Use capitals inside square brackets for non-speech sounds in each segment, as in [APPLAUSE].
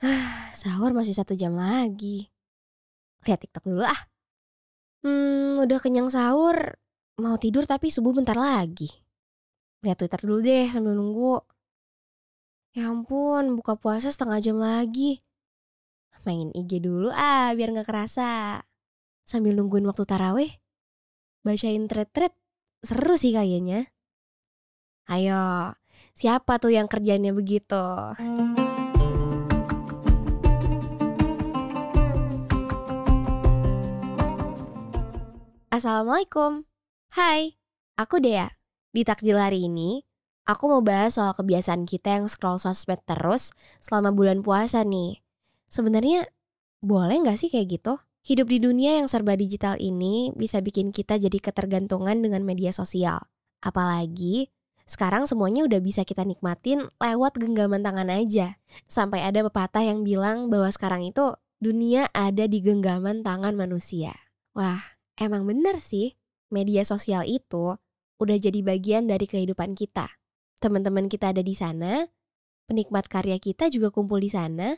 [SIGHS] Sahur masih satu jam lagi. Lihat TikTok dulu ah. Hmm, udah kenyang sahur. Mau tidur tapi subuh bentar lagi. Lihat Twitter dulu deh sambil nunggu. Ya ampun, buka puasa setengah jam lagi. Main IG dulu ah, biar gak kerasa. Sambil nungguin waktu taraweh. Bacain thread-thread. Seru sih kayaknya. Ayo, siapa tuh yang kerjanya begitu? Assalamualaikum. Hai, aku Dea. Di takjil hari ini, aku mau bahas soal kebiasaan kita yang scroll sosmed terus selama bulan puasa nih. Sebenarnya boleh nggak sih kayak gitu? Hidup di dunia yang serba digital ini bisa bikin kita jadi ketergantungan dengan media sosial. Apalagi sekarang semuanya udah bisa kita nikmatin lewat genggaman tangan aja. Sampai ada pepatah yang bilang bahwa sekarang itu dunia ada di genggaman tangan manusia. Wah, Emang bener sih, media sosial itu udah jadi bagian dari kehidupan kita. Teman-teman kita ada di sana, penikmat karya kita juga kumpul di sana,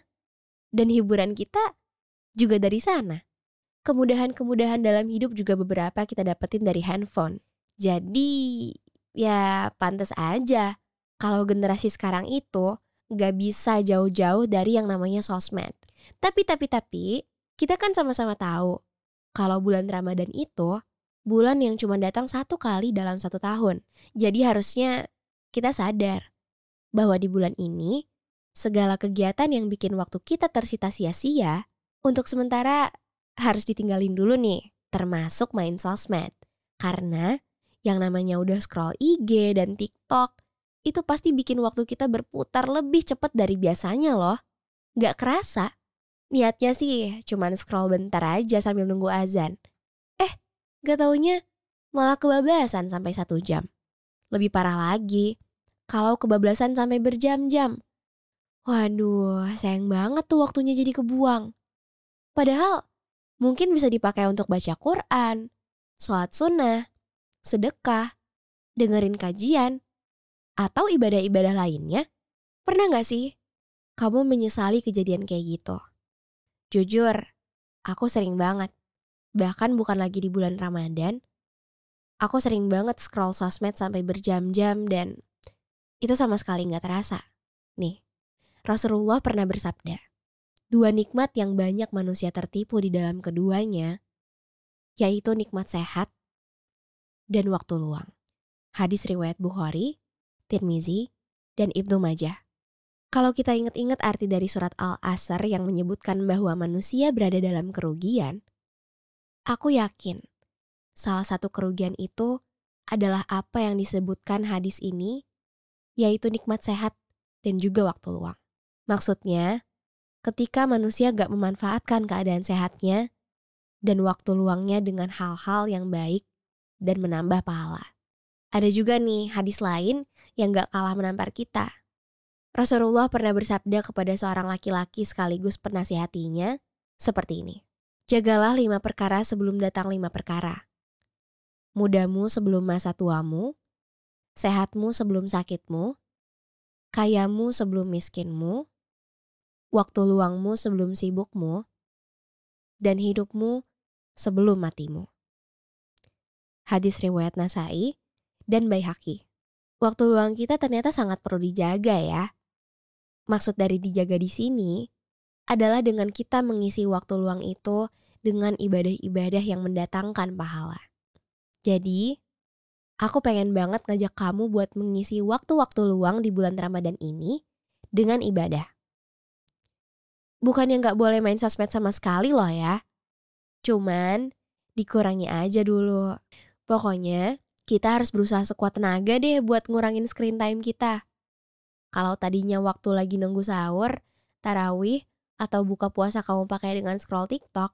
dan hiburan kita juga dari sana. Kemudahan-kemudahan dalam hidup juga beberapa kita dapetin dari handphone. Jadi, ya pantas aja kalau generasi sekarang itu gak bisa jauh-jauh dari yang namanya sosmed. Tapi, tapi, tapi, kita kan sama-sama tahu kalau bulan Ramadan itu bulan yang cuma datang satu kali dalam satu tahun. Jadi harusnya kita sadar bahwa di bulan ini segala kegiatan yang bikin waktu kita tersita sia-sia untuk sementara harus ditinggalin dulu nih, termasuk main sosmed. Karena yang namanya udah scroll IG dan TikTok, itu pasti bikin waktu kita berputar lebih cepat dari biasanya loh. Gak kerasa, Niatnya sih cuman scroll bentar aja sambil nunggu azan. Eh, gak taunya malah kebablasan sampai satu jam. Lebih parah lagi, kalau kebablasan sampai berjam-jam. Waduh, sayang banget tuh waktunya jadi kebuang. Padahal mungkin bisa dipakai untuk baca Quran, sholat sunnah, sedekah, dengerin kajian, atau ibadah-ibadah lainnya. Pernah gak sih kamu menyesali kejadian kayak gitu? Jujur, aku sering banget. Bahkan bukan lagi di bulan Ramadan, aku sering banget scroll sosmed sampai berjam-jam dan itu sama sekali nggak terasa. Nih, Rasulullah pernah bersabda, dua nikmat yang banyak manusia tertipu di dalam keduanya, yaitu nikmat sehat dan waktu luang. Hadis riwayat Bukhari, Tirmizi, dan Ibnu Majah. Kalau kita ingat-ingat arti dari surat Al-Asr yang menyebutkan bahwa manusia berada dalam kerugian, aku yakin salah satu kerugian itu adalah apa yang disebutkan hadis ini, yaitu nikmat sehat dan juga waktu luang. Maksudnya, ketika manusia gak memanfaatkan keadaan sehatnya dan waktu luangnya dengan hal-hal yang baik dan menambah pahala. Ada juga nih hadis lain yang gak kalah menampar kita, Rasulullah pernah bersabda kepada seorang laki-laki sekaligus penasihatinya seperti ini. Jagalah lima perkara sebelum datang lima perkara. Mudamu sebelum masa tuamu, sehatmu sebelum sakitmu, kayamu sebelum miskinmu, waktu luangmu sebelum sibukmu, dan hidupmu sebelum matimu. Hadis riwayat Nasai dan Baihaqi. Waktu luang kita ternyata sangat perlu dijaga ya. Maksud dari dijaga di sini adalah dengan kita mengisi waktu luang itu dengan ibadah-ibadah yang mendatangkan pahala. Jadi, aku pengen banget ngajak kamu buat mengisi waktu-waktu luang di bulan Ramadan ini dengan ibadah. Bukannya nggak boleh main sosmed sama sekali loh ya. Cuman, dikurangi aja dulu. Pokoknya, kita harus berusaha sekuat tenaga deh buat ngurangin screen time kita. Kalau tadinya waktu lagi nunggu sahur, tarawih, atau buka puasa kamu pakai dengan scroll TikTok,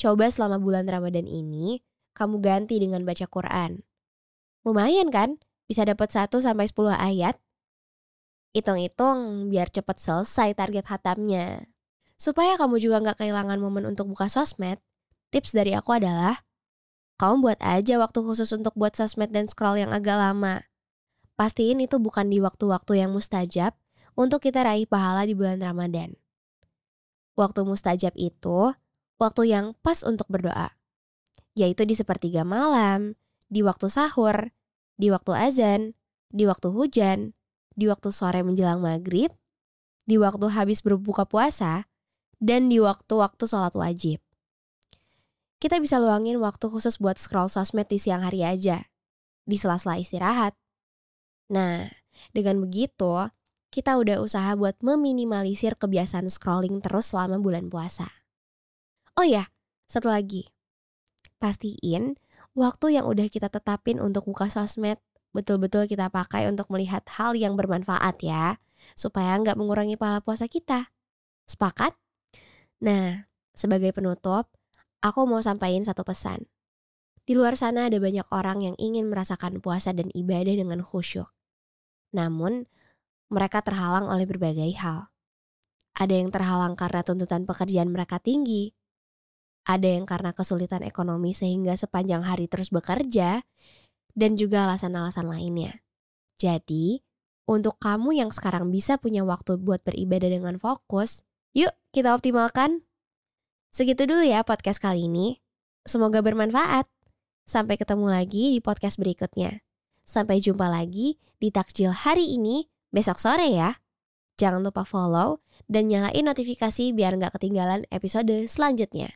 coba selama bulan Ramadan ini kamu ganti dengan baca Quran. Lumayan kan? Bisa dapat 1 sampai 10 ayat. Hitung-hitung biar cepat selesai target hatamnya. Supaya kamu juga nggak kehilangan momen untuk buka sosmed, tips dari aku adalah kamu buat aja waktu khusus untuk buat sosmed dan scroll yang agak lama. Pastiin itu bukan di waktu-waktu yang mustajab untuk kita raih pahala di bulan Ramadan. Waktu mustajab itu waktu yang pas untuk berdoa, yaitu di sepertiga malam, di waktu sahur, di waktu azan, di waktu hujan, di waktu sore menjelang maghrib, di waktu habis berbuka puasa, dan di waktu-waktu sholat wajib. Kita bisa luangin waktu khusus buat scroll sosmed di siang hari aja, di sela-sela istirahat. Nah, dengan begitu, kita udah usaha buat meminimalisir kebiasaan scrolling terus selama bulan puasa. Oh ya, satu lagi. Pastiin waktu yang udah kita tetapin untuk buka sosmed betul-betul kita pakai untuk melihat hal yang bermanfaat ya, supaya nggak mengurangi pahala puasa kita. Sepakat? Nah, sebagai penutup, aku mau sampaikan satu pesan. Di luar sana ada banyak orang yang ingin merasakan puasa dan ibadah dengan khusyuk. Namun, mereka terhalang oleh berbagai hal. Ada yang terhalang karena tuntutan pekerjaan mereka tinggi, ada yang karena kesulitan ekonomi sehingga sepanjang hari terus bekerja, dan juga alasan-alasan lainnya. Jadi, untuk kamu yang sekarang bisa punya waktu buat beribadah dengan fokus, yuk kita optimalkan. Segitu dulu ya podcast kali ini. Semoga bermanfaat. Sampai ketemu lagi di podcast berikutnya. Sampai jumpa lagi di takjil hari ini besok sore ya. Jangan lupa follow dan nyalain notifikasi biar nggak ketinggalan episode selanjutnya.